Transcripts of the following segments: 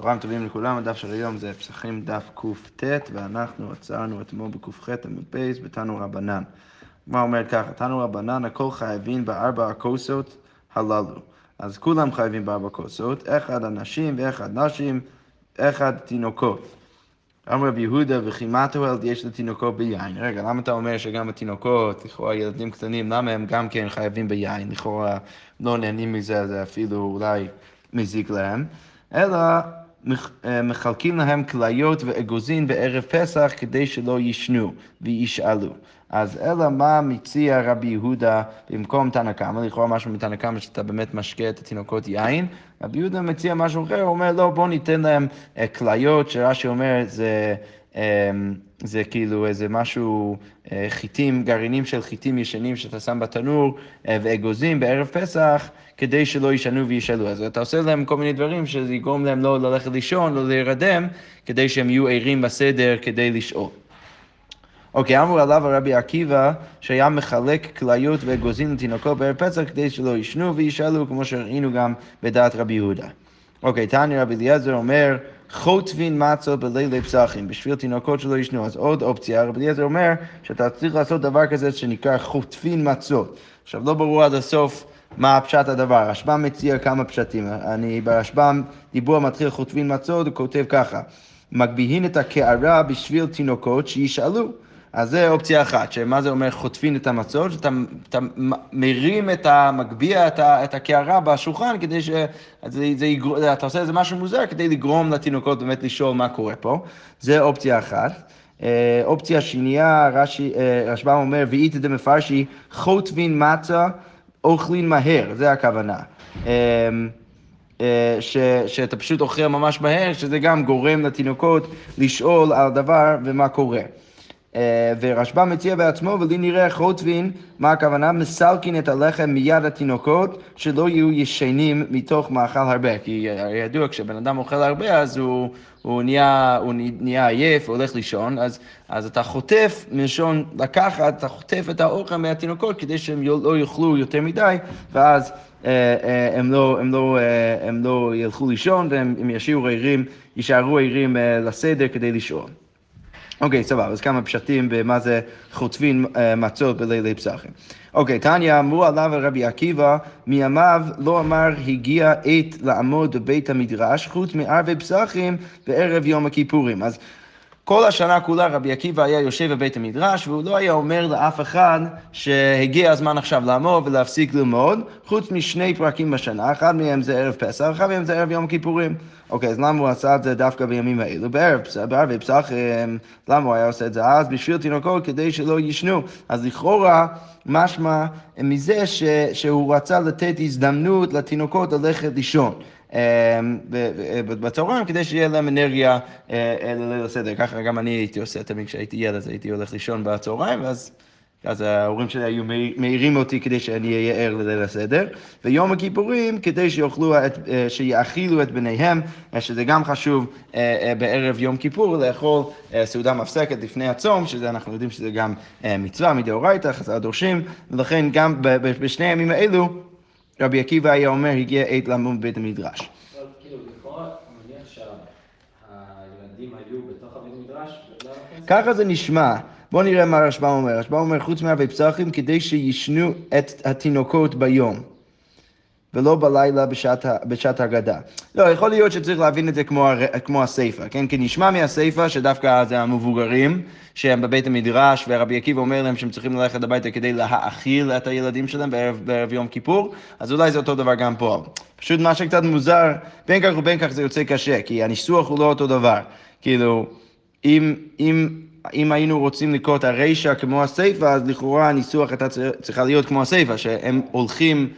צהריים טובים לכולם, הדף של היום זה פסחים דף קט, ואנחנו עצרנו אתמול בק"ח עמוד בייס בתנו רבנן. מה אומרת ככה, תנו רבנן, הכל חייבים בארבע הכוסות הללו. אז כולם חייבים בארבע כוסות, אחד אנשים ואחד נשים, אחד תינוקות. אמר רבי יהודה וכי מה תועלת יש לתינוקות ביין. רגע, למה אתה אומר שגם התינוקות, לכאורה ילדים קטנים, למה הם גם כן חייבים ביין? לכאורה לא נהנים מזה, זה אפילו אולי מזיק להם. אלא מחלקים להם כליות ואגוזים בערב פסח כדי שלא יישנו וישאלו. אז אלא מה מציע רבי יהודה במקום תנא קמא, לכאורה משהו מתנא קמא שאתה באמת משקה את התינוקות יין, רבי יהודה מציע משהו אחר, הוא אומר לא, בוא ניתן להם אה, כליות, שרש"י אומר זה... אמ, זה כאילו איזה משהו, אה, חיטים, גרעינים של חיטים ישנים שאתה שם בתנור ואגוזים בערב פסח, כדי שלא ישנו וישאלו. אז אתה עושה להם כל מיני דברים שזה יגרום להם לא ללכת לישון, לא להירדם, כדי שהם יהיו ערים בסדר כדי לשאול. אוקיי, אמרו עליו הרבי עקיבא שהיה מחלק כליות ואגוזים לתינוקות בערב פסח כדי שלא ישנו וישאלו, כמו שראינו גם בדעת רבי יהודה. אוקיי, תניא רבי אליעזר אומר, חוטבין מצות בלילי פסחים, בשביל תינוקות שלא ישנו. אז עוד אופציה, רבי אליעזר אומר שאתה צריך לעשות דבר כזה שנקרא חוטבין מצות. עכשיו, לא ברור עד הסוף מה פשט הדבר. הרשב"ם מציע כמה פשטים. אני ברשב"ם, דיבור מתחיל חוטבין מצות, הוא כותב ככה: מגביהים את הקערה בשביל תינוקות שישאלו. אז זה אופציה אחת, שמה זה אומר חוטפין את המצות, שאתה אתה מרים את ה... מגביה את, את הקערה בשולחן כדי ש... זה, זה יגר... אתה עושה איזה משהו מוזר כדי לגרום לתינוקות באמת לשאול מה קורה פה. זה אופציה אחת. אה, אופציה שנייה, רש"י, אה, רשב"ם אומר, ואיתא דמפרשי חוטבין מצה אוכלים מהר, זה הכוונה. אה, ש, שאתה פשוט אוכל ממש מהר, שזה גם גורם לתינוקות לשאול על דבר ומה קורה. אה, ורשב"ם מציע בעצמו, ולי נראה חוטבין, מה הכוונה? מסלקין את הלחם מיד התינוקות, שלא יהיו ישנים מתוך מאכל הרבה. כי ידוע, כשבן אדם אוכל הרבה, אז הוא, הוא, נהיה, הוא נהיה עייף, הוא הולך לישון, אז, אז אתה חוטף, מלשון לקחת, אתה חוטף את האוכל מהתינוקות כדי שהם לא יאכלו יותר מדי, ואז... אה, אה, הם לא, הם, לא, הם לא ילכו לישון והם ישאירו ערים, יישארו ערים לסדר כדי לשאול. אוקיי, סבבה, אז כמה פשטים במה זה חוטפין אה, מצות בלילי פסחים. אוקיי, תניא אמרו עליו רבי עקיבא, מימיו לא אמר הגיע עת לעמוד בבית המדרש, חוץ מערבי פסחים וערב יום הכיפורים. אז כל השנה כולה רבי עקיבא היה יושב בבית המדרש והוא לא היה אומר לאף אחד שהגיע הזמן עכשיו לעמוד ולהפסיק ללמוד, חוץ משני פרקים בשנה, אחד מהם זה ערב פסח, אחד מהם זה ערב יום הכיפורים. אוקיי, אז למה הוא עשה את זה דווקא בימים האלו? בערב, בערבי פסח, למה הוא היה עושה את זה אז? בשביל תינוקות כדי שלא יישנו. אז לכאורה, משמע מזה ש, שהוא רצה לתת הזדמנות לתינוקות ללכת לישון. אמ, בצהריים כדי שיהיה להם אנרגיה אה, אה, לליל הסדר. ככה גם אני הייתי עושה תמיד כשהייתי ילד, הייתי הולך לישון בצהריים, ואז... אז ההורים שלי היו מעירים אותי כדי שאני אהיה ער לליל הסדר, ויום הכיפורים כדי שיאכלו, אה, שיאכילו את בניהם, שזה גם חשוב בערב יום כיפור, לאכול סעודה מפסקת לפני הצום, שזה אנחנו יודעים שזה גם מצווה מדאורייתא, חז"ל דורשים, ולכן גם בשני הימים האלו רבי עקיבא היה אומר, הגיע עת לעמוד בבית המדרש. כאילו, ככה זה נשמע. בואו נראה מה רשב"ם אומר. רשב"ם אומר, חוץ מהרבה פסחים, כדי שישנו את התינוקות ביום. ולא בלילה בשעת, בשעת הגדה. לא, יכול להיות שצריך להבין את זה כמו, כמו הסיפא, כן? כי נשמע מהסיפא שדווקא זה המבוגרים, שהם בבית המדרש, ורבי עקיבא אומר להם שהם צריכים ללכת הביתה כדי להאכיל את הילדים שלהם בערב, בערב יום כיפור, אז אולי זה אותו דבר גם פה. פשוט מה שקצת מוזר, בין כך ובין כך זה יוצא קשה, כי הניסוח הוא לא אותו דבר. כאילו, אם... אם אם היינו רוצים לקרוא את הרישא כמו הסיפא, אז לכאורה הניסוח הייתה צריכה להיות כמו הסיפא, שהם הולכים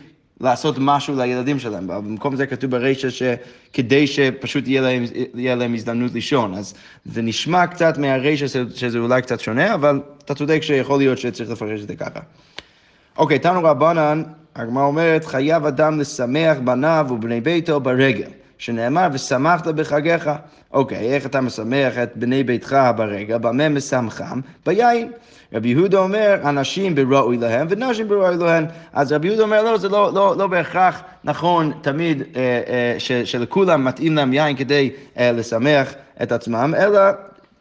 לעשות משהו לילדים שלהם. במקום זה כתוב ברישא שכדי שפשוט יהיה להם, יהיה להם הזדמנות לישון. אז זה נשמע קצת מהרישא שזה אולי קצת שונה, אבל אתה צודק שיכול להיות שצריך לפרש את זה ככה. אוקיי, תנו רבנן, הגמרא אומרת, חייב אדם לשמח בניו ובני ביתו ברגל. שנאמר, ושמחת בחגיך. אוקיי, איך אתה משמח את בני ביתך ברגע? במה משמחם? ביין. רבי יהודה אומר, אנשים בראוי להם ונשים בראוי להם. אז רבי יהודה אומר, לא, זה לא, לא, לא בהכרח נכון תמיד אה, אה, ש, שלכולם מתאים להם יין כדי אה, לשמח את עצמם, אלא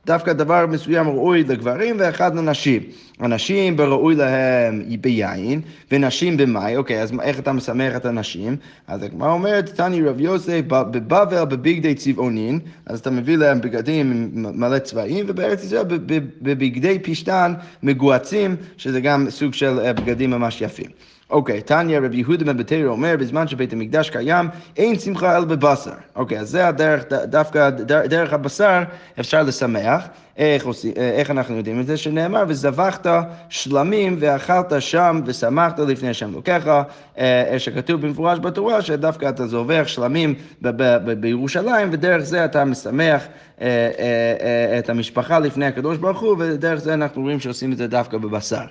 דווקא דבר מסוים ראוי לגברים ואחד לנשים. הנשים בראוי להם ביין, ונשים במאי, אוקיי, אז איך אתה משמח את הנשים? אז הגמרא אומרת, תני רב יוסף בבבל בבגדי צבעונין, אז אתה מביא להם בגדים מלא צבעים, ובארץ ישראל בבגדי פשטן מגועצים, שזה גם סוג של אה, בגדים ממש יפים. אוקיי, תניא רבי יהודה בן בתרא אומר, בזמן שבית המקדש קיים, אין שמחה אלא בבשר. אוקיי, אז זה הדרך, דווקא דרך הבשר אפשר לשמח. איך, עושים, איך אנחנו יודעים את זה? שנאמר, וזבחת שלמים ואכלת שם ושמחת לפני השם לוקחה, אה, שכתוב במפורש בתורה שדווקא אתה זובח שלמים בירושלים ודרך זה אתה משמח אה, אה, את המשפחה לפני הקדוש ברוך הוא ודרך זה אנחנו רואים שעושים את זה דווקא בבשר.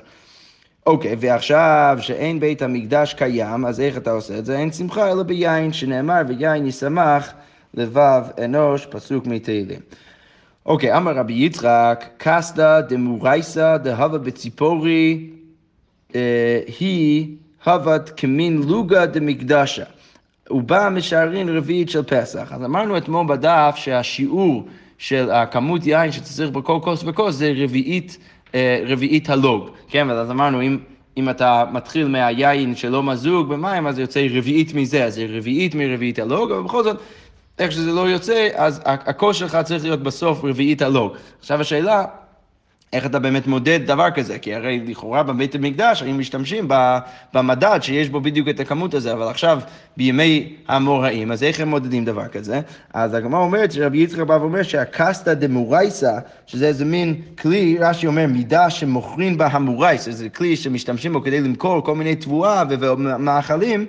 אוקיי, ועכשיו שאין בית המקדש קיים, אז איך אתה עושה את זה? אין שמחה אלא ביין, שנאמר ויין ישמח לבב אנוש, פסוק מתהילים. אוקיי, אמר רבי יצחק, קסדה דמורייסה דהבה בציפורי אה, היא הבת כמין לוגה דמקדשה. הוא בא משערין רביעית של פסח. אז אמרנו אתמול בדף שהשיעור של הכמות יין שצריך בכל כוס וכוס זה רביעית רביעית הלוג, כן, אז אמרנו, אם, אם אתה מתחיל מהיין שלא מזוג במים, אז יוצא רביעית מזה, אז זה רביעית מרביעית הלוג, אבל בכל זאת, איך שזה לא יוצא, אז הכוס שלך צריך להיות בסוף רביעית הלוג. עכשיו השאלה, איך אתה באמת מודד דבר כזה? כי הרי לכאורה בבית המקדש היינו משתמשים במדד שיש בו בדיוק את הכמות הזה, אבל עכשיו בימי האמוראים, אז איך הם מודדים דבר כזה? אז הגמרא אומרת שרבי יצחק בא ואומר שהקסטה דמורייסה, שזה איזה מין כלי, רש"י אומר, מידה שמוכרים בה המורייס, זה כלי שמשתמשים בו כדי למכור כל מיני תבואה ומאכלים,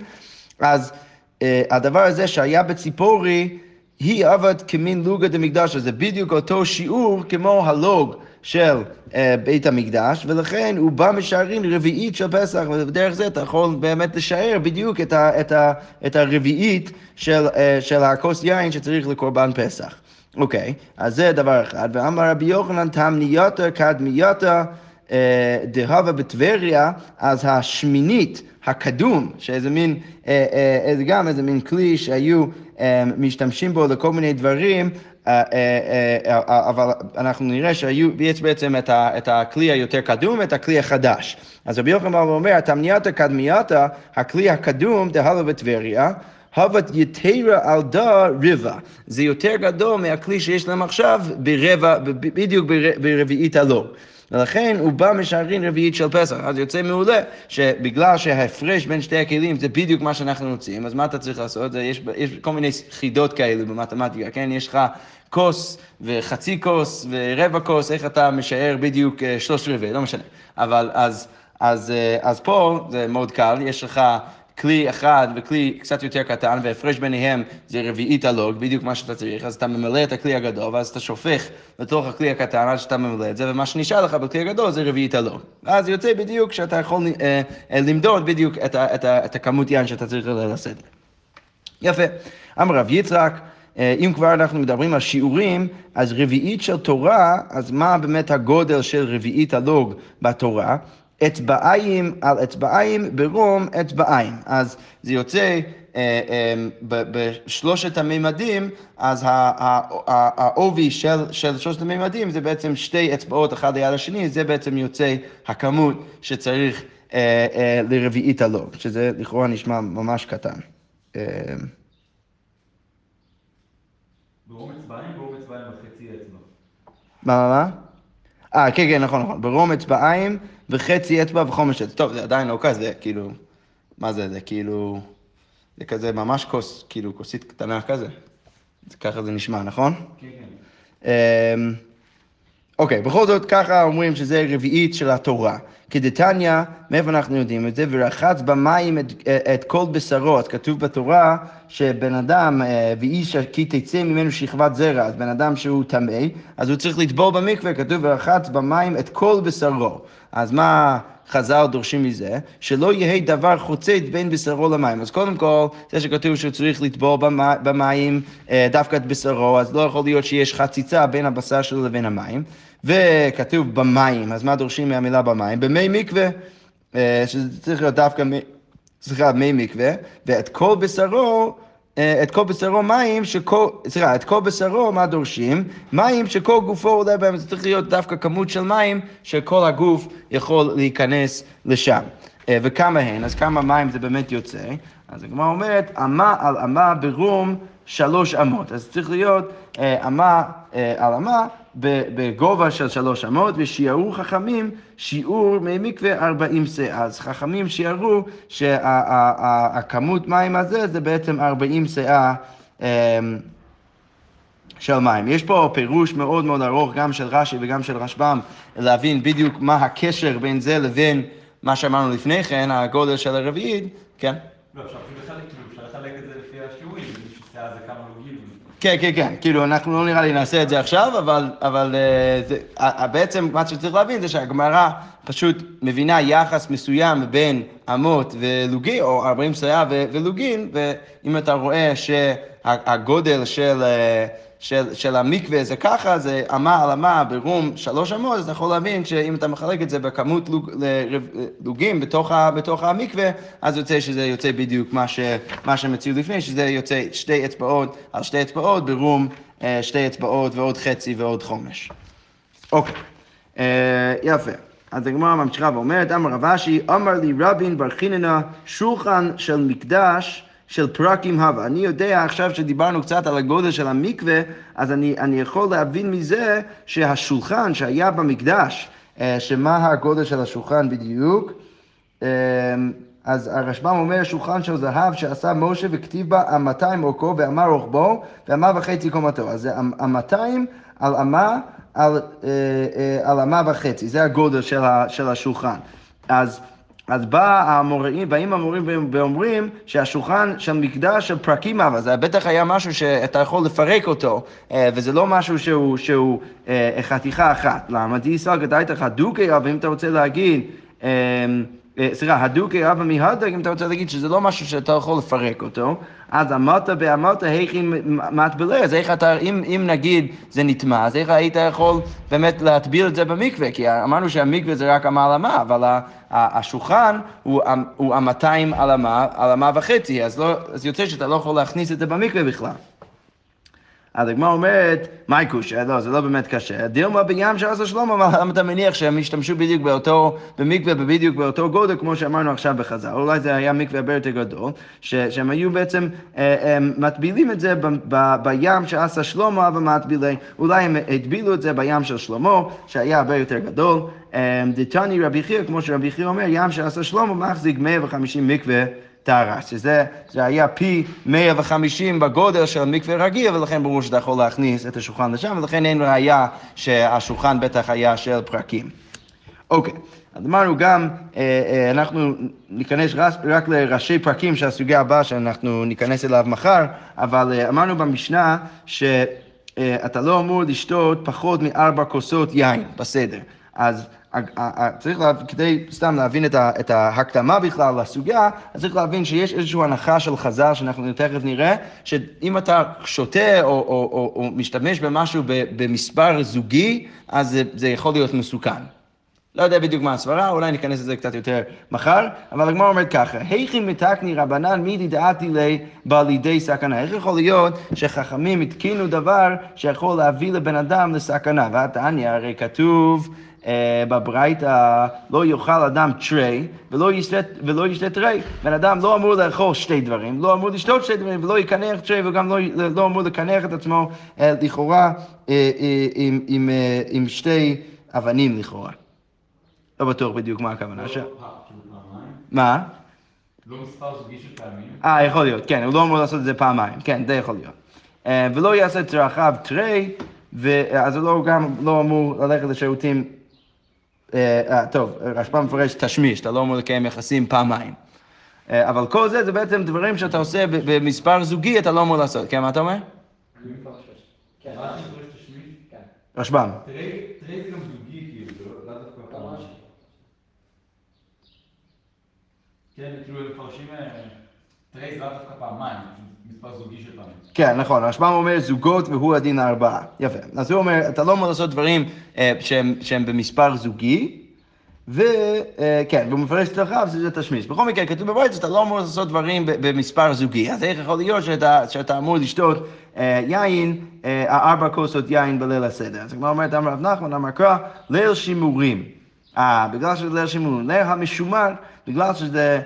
אז uh, הדבר הזה שהיה בציפורי, היא עבד כמין לוגה דמקדש, זה בדיוק אותו שיעור כמו הלוג. של uh, בית המקדש, ולכן הוא בא משערים רביעית של פסח, ודרך זה אתה יכול באמת לשער בדיוק את, ה, את, ה, את הרביעית של, uh, של הכוס יין שצריך לקורבן פסח. אוקיי, okay, אז זה דבר אחד. ואמר רבי יוחנן תמנייתא קדמייתא אה, דהבה בטבריה, אז השמינית, הקדום, שזה מין, זה גם איזה מין כלי שהיו משתמשים בו לכל מיני דברים, אבל אנחנו נראה שיש בעצם את הכלי היותר קדום, את הכלי החדש. אז רבי יוחנן אומר, תמנייתא קדמייתא, הכלי הקדום דהלו בטבריה, הבת יתרה על דה רבע. זה יותר גדול מהכלי שיש להם עכשיו ברבע, בדיוק ברביעית הלא. ולכן הוא בא משערין רביעית של פסח. אז יוצא מעולה שבגלל שההפרש בין שתי הכלים זה בדיוק מה שאנחנו רוצים, אז מה אתה צריך לעשות? יש, יש כל מיני חידות כאלה במתמטיקה, כן? יש לך כוס וחצי כוס ורבע כוס, איך אתה משער בדיוק אה, שלוש רבעי, לא משנה. אבל אז, אז, אה, אז פה זה מאוד קל, יש לך... כלי אחד וכלי קצת יותר קטן, והפרש ביניהם זה רביעית הלוג, בדיוק מה שאתה צריך, אז אתה ממלא את הכלי הגדול, ואז אתה שופך לתוך הכלי הקטן עד שאתה ממלא את זה, ומה שנשאר לך בכלי הגדול זה רביעית הלוג. אז יוצא בדיוק שאתה יכול אה, אה, למדוד בדיוק את, ה, את, ה, את הכמות יין שאתה צריך לעשות. יפה. אמר רב יצחק, אה, אם כבר אנחנו מדברים על שיעורים, אז רביעית של תורה, אז מה באמת הגודל של רביעית הלוג בתורה? אצבעיים על אצבעיים ברום אצבעיים. אז זה יוצא אה, אה, בשלושת הממדים, אז העובי של, של שלושת הממדים זה בעצם שתי אצבעות אחד ליד השני, זה בעצם יוצא הכמות שצריך אה, לרביעית הלוג, שזה לכאורה נשמע ממש קטן. ברום אצבעיים, ברום אצבעיים וחצי אצבע. מה, מה, מה? אה, כן, כן, נכון, נכון. ברום אצבעיים וחצי אצבע וחומש אצבע. טוב, זה עדיין לא כזה, כאילו, מה זה, זה כאילו, זה כזה ממש כוס, כאילו, כוסית קטנה כזה. ככה זה נשמע, נכון? כן, כן. אוקיי, בכל זאת ככה אומרים שזה רביעית של התורה. כדתניא, מאיפה אנחנו יודעים את זה? ורחץ במים את, את כל בשרו. אז כתוב בתורה שבן אדם, אה, ואיש כי תצא ממנו שכבת זרע, אז בן אדם שהוא טמא, אז הוא צריך לטבול במקווה, כתוב ורחץ במים את כל בשרו. אז מה, חז"ל דורשים מזה? שלא יהא דבר חוצץ בין בשרו למים. אז קודם כל, זה שכתוב שהוא צריך לטבול במ- במים אה, דווקא את בשרו, אז לא יכול להיות שיש חציצה בין הבשר שלו לבין המים. וכתוב במים, אז מה דורשים מהמילה במים? במי מקווה, אה, שזה צריך להיות דווקא, סליחה, מי מקווה, ואת כל בשרו, את כל בשרו מים שכל, סליחה, את כל בשרו, מה דורשים? מים שכל גופו עולה בהם, זה צריך להיות דווקא כמות של מים שכל הגוף יכול להיכנס לשם. אה, וכמה הן, אז כמה מים זה באמת יוצא? אז הגמרא אומרת, אמה על אמה ברום שלוש אמות. אז צריך להיות אה, אמה אה, על אמה בגובה של שלוש אמות, ושיערו חכמים שיעור מי מקווה ארבעים שאה. אז חכמים שיערו שהכמות מים הזה זה בעצם ארבעים שאה. אה, של מים. יש פה פירוש מאוד מאוד ארוך, גם של רש"י וגם של רשב"ם, להבין בדיוק מה הקשר בין זה לבין מה שאמרנו לפני כן, הגודל של הרביעית, כן? לא, אפשר לחלק את זה לפי השיעורים, כן, כן, כן, כאילו אנחנו לא נראה לי נעשה את זה עכשיו, אבל, אבל אה, זה, בעצם מה שצריך להבין זה שהגמרא פשוט מבינה יחס מסוים בין אמות ולוגי, או 40 סייע ולוגין, ואם אתה רואה שהגודל של, אה, של, של המקווה זה ככה, זה אמה על אמה ברום שלוש אמות, אז אתה יכול להבין שאם אתה מחלק את זה בכמות לוג, לרב- לוגים בתוך, ה, בתוך המקווה, אז יוצא שזה יוצא בדיוק מה, ש, מה שהם הציעו לפני, שזה יוצא שתי אצבעות על שתי אצבעות ברום אה, שתי אצבעות ועוד חצי ועוד חומש. אוקיי, אה, יפה. אז הגמרא ממשיכה ואומרת, אמר רב אשי, אמר לי רבין בר חיננה, שולחן של מקדש של פרקים הווה. אני יודע, עכשיו שדיברנו קצת על הגודל של המקווה, אז אני, אני יכול להבין מזה שהשולחן שהיה במקדש, אה, שמה הגודל של השולחן בדיוק? אה, אז הרשב"ם אומר שולחן של זהב שעשה משה וכתיב בה אמתיים אורכו ואמה רוחבו ואמה וחצי קומתו. אז זה אמ- אמתיים על אמה אה, על אמה וחצי, זה הגודל של, ה, של השולחן. אז, אז בא האמוראים, באים המורים ואומרים שהשולחן של מקדש של פרקים אבה, זה בטח היה משהו שאתה יכול לפרק אותו, אה, וזה לא משהו שהוא, שהוא אה, חתיכה אחת. למה? דיסא גדאית חדוקי אבה, אם אתה רוצה להגיד... אה, סליחה, הדוקי אבא מהדק, אם אתה רוצה להגיד שזה לא משהו שאתה יכול לפרק אותו, אז אמרת באמרת היכי מטבלה, אז איך אתה, אם, אם נגיד זה נטמע, אז איך היית יכול באמת להטביל את זה במקווה? כי אמרנו שהמקווה זה רק אמה על אמה, אבל השולחן הוא, הוא אמתיים על אמה, על אמה וחצי, אז, לא, אז יוצא שאתה לא יכול להכניס את זה במקווה בכלל. הגמרא אומרת, מהי קושה? לא, זה לא באמת קשה. דילמה בים שעשה שלמה, למה אתה מניח שהם השתמשו בדיוק באותו, במקווה בדיוק באותו גודל, כמו שאמרנו עכשיו בחז"ל. אולי זה היה מקווה הרבה יותר גדול, ש, שהם היו בעצם אה, אה, מטבילים את זה ב, ב, בים שעשה שלמה ומטבילי. אולי הם הטבילו את זה בים של שלמה, שהיה הרבה יותר גדול. אה, דתני רבי חייא, כמו שרבי חייא אומר, ים שעשה שלמה מחזיק 150 מקווה. טהרה, שזה זה היה פי 150 בגודל של מקווה רגיל, ולכן ברור שאתה יכול להכניס את השולחן לשם, ולכן אין ראייה שהשולחן בטח היה של פרקים. אוקיי, אז אמרנו גם, אה, אה, אנחנו ניכנס רק, לראשי פרקים של הסוגיה הבאה שאנחנו ניכנס אליו מחר, אבל אה, אמרנו במשנה שאתה לא אמור לשתות פחות מארבע כוסות יין בסדר. אז צריך, לה, כדי סתם להבין את, ה, את ההקדמה בכלל לסוגיה, אז צריך להבין שיש איזושהי הנחה של חז"ל, שאנחנו תכף נראה, שאם אתה שותה או, או, או, או משתמש במשהו במספר זוגי, אז זה, זה יכול להיות מסוכן. לא יודע בדיוק מה הסברה, אולי ניכנס לזה קצת יותר מחר, אבל הגמרא אומרת ככה, היכי מתקני רבנן מידי דעתי לי בא לידי סכנה. איך יכול להיות שחכמים התקינו דבר שיכול להביא לבן אדם לסכנה? והתניא הרי כתוב בברייתא, לא יאכל אדם תרי ולא ישתה, תרי. בן אדם לא אמור לאכול שתי דברים, לא אמור לשתות שתי דברים ולא יקנח תרי וגם לא, לא אמור לקנח את עצמו אה, לכאורה אה, אה, עם, עם, אה, עם שתי אבנים לכאורה. לא בטוח בדיוק מה הכוונה. ש... לא כאילו. מה? לא מספר זוגי של פעמים. אה, יכול להיות, כן, הוא לא אמור לעשות את זה פעמיים, כן, זה יכול להיות. אה, ולא יעשה צרכיו תרי, אז הוא לא, גם לא אמור ללכת לשירותים, אה, אה, טוב, רשב"ם מפרש תשמיש, אתה לא אמור לקיים יחסים פעמיים. אה, אבל כל זה, זה בעצם דברים שאתה עושה במספר זוגי, אתה לא אמור לעשות. כן, מה אתה אומר? כן. אתה מפרש תשמיש? רשב"ם. תראי, תראי זה גם זוגי, כאילו, זה לא לאו דווקא פעמיים. כן, כאילו הם מפרשים אה, כן, נכון, הרשב"ם אומר זוגות והוא הדין הארבעה. יפה. אז הוא אומר, אתה לא אמור לעשות דברים אה, שהם, שהם במספר זוגי, וכן, והוא מפרש את הרחב, זה תשמיש. בכל מקרה, כתוב בברית, אתה לא אמור לעשות דברים במספר זוגי. אז איך יכול להיות שאתה, שאתה אמור לשתות אה, יין, אה, ארבע כוסות יין בליל הסדר? אז כמו אומרת, אמר רב נחמן, אמר קרא, ליל שימורים. אה, בגלל שזה ליל שימורים. ליל המשומר, בגלל שזה...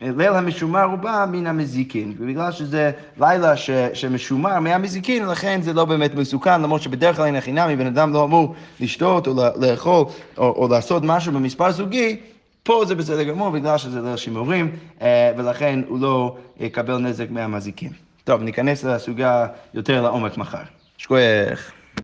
ליל המשומר הוא בא מן המזיקין, ובגלל שזה לילה ש, שמשומר מהמזיקין, לכן זה לא באמת מסוכן, למרות שבדרך כלל אין חינמי, בן אדם לא אמור לשתות או לאכול או, או לעשות משהו במספר זוגי, פה זה בסדר גמור, בגלל שזה ליל שימורים, אה, ולכן הוא לא יקבל נזק מהמזיקים. טוב, ניכנס לסוגיה יותר לעומק מחר. שכוח.